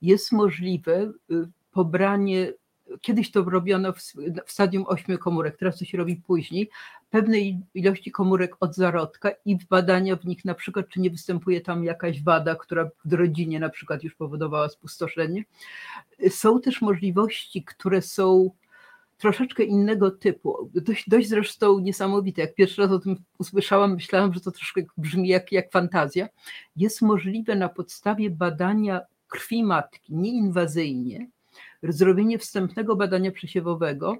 jest możliwe y, pobranie, kiedyś to robiono w, stadium ośmiu komórek, teraz to się robi później, pewnej ilości komórek od zarodka i badania w nich na przykład, czy nie występuje tam jakaś wada, która w rodzinie na przykład już powodowała spustoszenie. Są też możliwości, które są troszeczkę innego typu. Dość, dość zresztą niesamowite. Jak pierwszy raz o tym usłyszałam, myślałam, że to troszkę brzmi jak, jak fantazja. Jest możliwe na podstawie badania krwi matki, nieinwazyjnie, zrobienie wstępnego badania przesiewowego,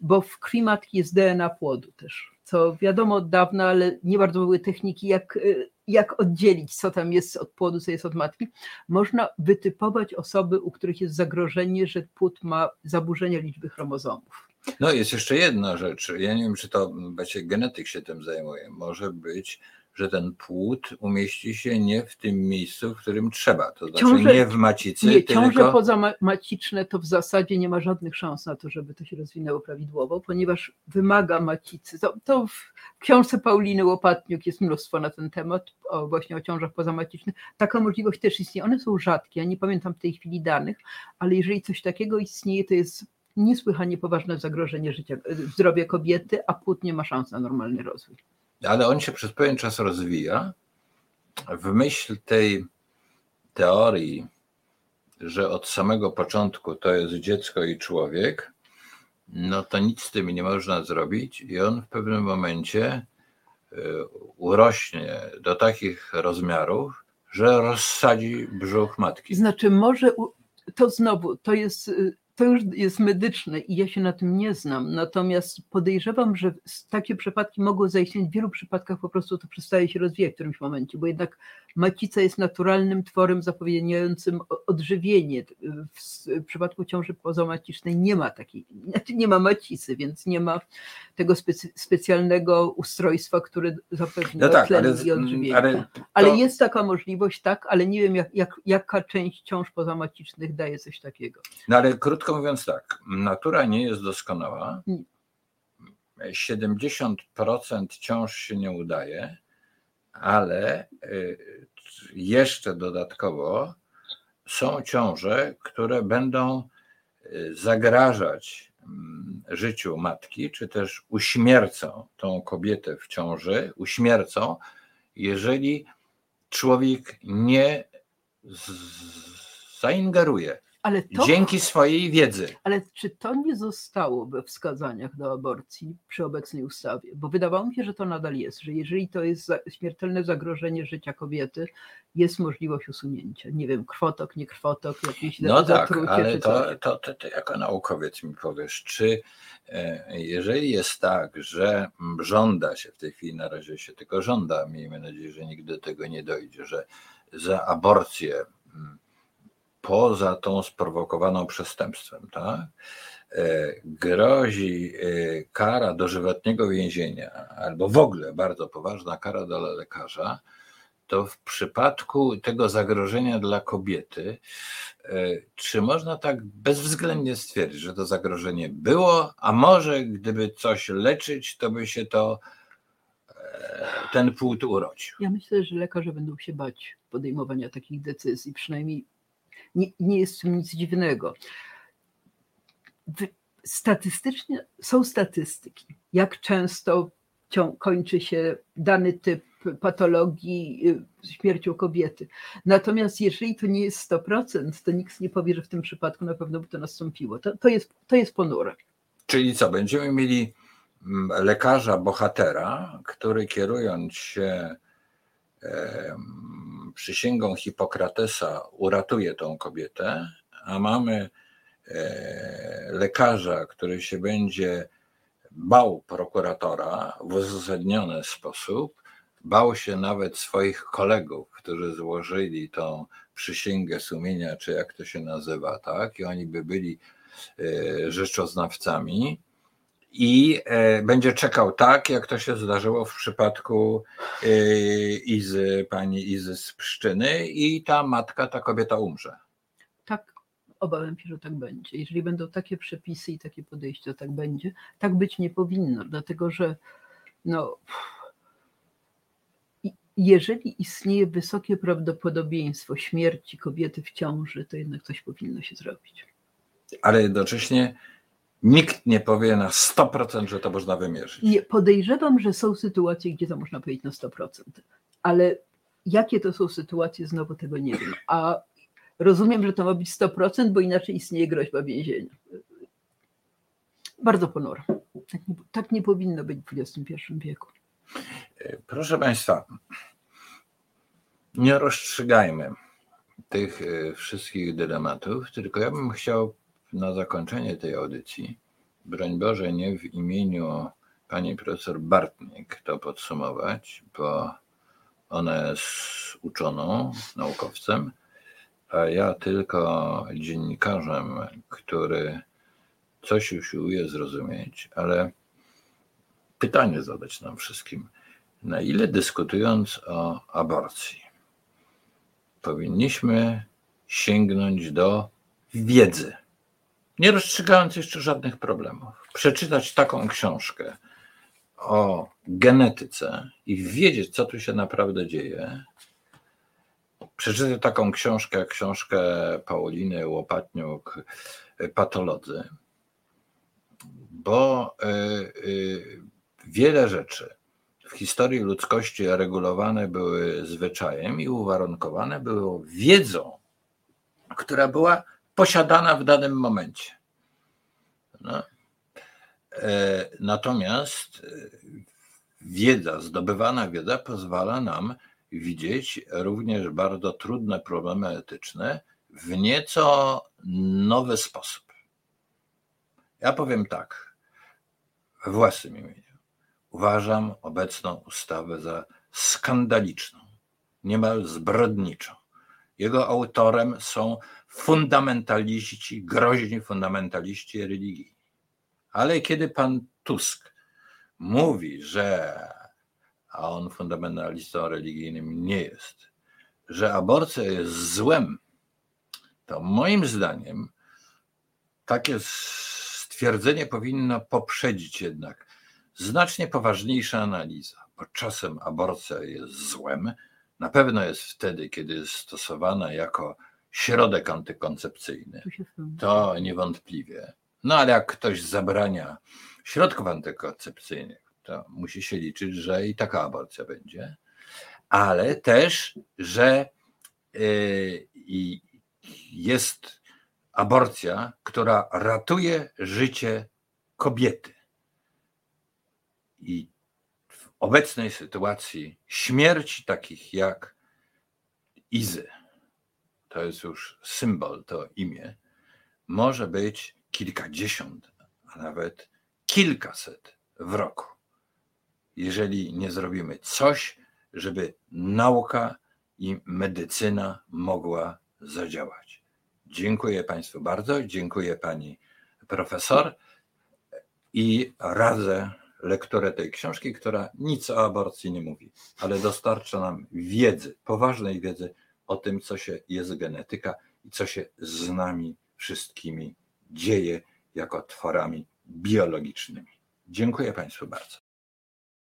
bo w krwi matki jest DNA płodu też, co wiadomo od dawna, ale nie bardzo były techniki, jak, y, jak oddzielić, co tam jest od płodu, co jest od matki. Można wytypować osoby, u których jest zagrożenie, że płód ma zaburzenia liczby chromozomów.
No jest jeszcze jedna rzecz. Ja nie wiem, czy to właśnie genetyk się tym zajmuje. Może być, że ten płód umieści się nie w tym miejscu, w którym trzeba. To znaczy
Ciąże-
nie w macicy,
Nie, ciąże
tylko...
pozamaciczne to w zasadzie nie ma żadnych szans na to, żeby to się rozwinęło prawidłowo, ponieważ wymaga macicy. To, to w książce Pauliny Łopatniuk jest mnóstwo na ten temat, o, właśnie o ciążach pozamacicznych. Taka możliwość też istnieje. One są rzadkie, ja nie pamiętam w tej chwili danych, ale jeżeli coś takiego istnieje, to jest niesłychanie poważne zagrożenie życia, zdrowia kobiety, a płód nie ma szans na normalny rozwój.
Ale on się przez pewien czas rozwija. W myśl tej teorii, że od samego początku to jest dziecko i człowiek, no to nic z tym nie można zrobić i on w pewnym momencie y, urośnie do takich rozmiarów, że rozsadzi brzuch matki.
Znaczy, może to znowu, to jest, y, to już jest medyczne i ja się na tym nie znam. Natomiast podejrzewam, że takie przypadki mogą zaistnieć. W wielu przypadkach po prostu to przestaje się rozwijać w którymś momencie, bo jednak macica jest naturalnym tworem zapewniającym o- odżywienie. W, przypadku ciąży pozomacicznej nie ma takiej, znaczy nie ma macicy, więc nie ma tego specy, specjalnego ustrojstwa, które zapewnia
No tak,
tlen
ale,
i odżywienie.
ale
Ale
to-
jest taka możliwość, tak, ale nie wiem, jak, jak, jaka część ciąż pozamacicznych daje coś takiego.
No ale krótko mówiąc tak, natura nie jest doskonała.
Nie.
70% ciąż się nie udaje, ale y, jeszcze dodatkowo są ciąże, które będą y, zagrażać życiu matki, czy też uśmiercą tą kobietę w ciąży, uśmiercą, jeżeli człowiek nie zaingeruje
Ale, to,
dzięki swojej wiedzy.
ale czy to nie zostało we wskazaniach do aborcji przy obecnej ustawie? Bo wydawało mi się, że to nadal jest, że jeżeli to jest śmiertelne zagrożenie życia kobiety, jest możliwość usunięcia. Nie wiem, krwotok, nie krwotok, jakieś
No tak,
zatrucie
ale to, to, to, to jako naukowiec mi powiesz, czy e, jeżeli jest tak, że mm, żąda się w tej chwili, na razie się tylko żąda, miejmy nadzieję, że nigdy do tego nie dojdzie, że za aborcję mm, poza tą sprowokowaną przestępstwem, tak, e, grozi e, kara dożywotniego więzienia, albo w ogóle bardzo poważna kara dla lekarza, to w przypadku tego zagrożenia dla kobiety, e, czy można tak bezwzględnie stwierdzić, że to zagrożenie było, a może gdyby coś leczyć, to by się to ten płód urodził.
Ja myślę, że lekarze będą się bać podejmowania takich decyzji, przynajmniej nie, nie jest w tym nic dziwnego. Statystycznie są statystyki, jak często kończy się dany typ patologii y, śmiercią kobiety. Natomiast jeżeli to nie jest 100%, to nikt nie powie, że w tym przypadku na pewno by to nastąpiło. To, to, jest, to jest ponure.
Czyli co, będziemy mieli mm, lekarza bohatera, który kierując się przysięgą Hipokratesa uratuje tą kobietę, a mamy e, lekarza, który się będzie bał prokuratora w uzasadniony sposób, bał się nawet swoich kolegów, którzy złożyli tą przysięgę sumienia, czy jak to się nazywa, tak? I oni by byli e, rzeczoznawcami i e, będzie czekał tak, jak to się zdarzyło w przypadku e, Izy, pani Izy z Pszczyny i ta matka, ta kobieta umrze.
Tak, obawiam się, że tak będzie. Jeżeli będą takie przepisy i takie podejście, to tak będzie. Tak być nie powinno, dlatego że no, jeżeli istnieje wysokie prawdopodobieństwo śmierci kobiety w ciąży, to jednak coś powinno się zrobić.
Ale jednocześnie nikt nie powie na 100%, że to można wymierzyć.
Nie, podejrzewam, że są sytuacje, gdzie to można powiedzieć na 100%, ale jakie to są sytuacje, znowu tego nie wiem. A rozumiem, że to ma być 100%, bo inaczej istnieje groźba więzienia. Bardzo ponuro. Tak nie, tak nie powinno być w XXI wieku.
Proszę Państwa, nie rozstrzygajmy tych e, wszystkich dylematów, tylko ja bym chciał na zakończenie tej audycji, broń Boże, nie w imieniu pani profesor Bartnik to podsumować, bo ona jest uczoną, naukowcem, a ja tylko dziennikarzem, który coś usiłuje zrozumieć, ale pytanie zadać nam wszystkim. Na ile dyskutując o aborcji, powinniśmy sięgnąć do wiedzy, nie rozstrzygając jeszcze żadnych problemów, przeczytać taką książkę o genetyce i wiedzieć, co tu się naprawdę dzieje. Przeczytać taką książkę, jak książkę Pauliny Łopatniuk, Patolodzy, bo y, y, wiele rzeczy w historii ludzkości regulowane były zwyczajem i uwarunkowane były wiedzą, która była posiadana w danym momencie. No. E, Natomiast e, wiedza, zdobywana wiedza pozwala nam widzieć również bardzo trudne problemy etyczne w nieco nowy sposób. Ja powiem tak, we własnym imieniu. Uważam obecną ustawę za skandaliczną, niemal zbrodniczą. Jego autorem są fundamentaliści, groźni fundamentaliści religii. Ale kiedy pan Tusk mówi, że, a on fundamentalistą religijnym nie jest, że aborcja jest złem, to moim zdaniem takie stwierdzenie powinno poprzedzić jednak znacznie poważniejsza analiza, bo czasem aborcja jest złem. Na pewno jest wtedy, kiedy jest stosowana jako środek antykoncepcyjny. To niewątpliwie. No ale jak ktoś zabrania środków antykoncepcyjnych, to musi się liczyć, że i taka aborcja będzie, ale też, że yy, jest aborcja, która ratuje życie kobiety. I w obecnej sytuacji śmierci takich jak Izy, to jest już symbol, to imię, może być kilkadziesiąt, a nawet kilkaset w roku. Jeżeli nie zrobimy coś, żeby nauka i medycyna mogła zadziałać. Dziękuję Państwu bardzo, dziękuję Pani profesor i radzę lekturę tej książki, która nic o aborcji nie mówi, ale dostarcza nam wiedzy, poważnej wiedzy o tym, co się jest genetyka i co się z nami wszystkimi dzieje jako tworami biologicznymi. Dziękuję Państwu bardzo.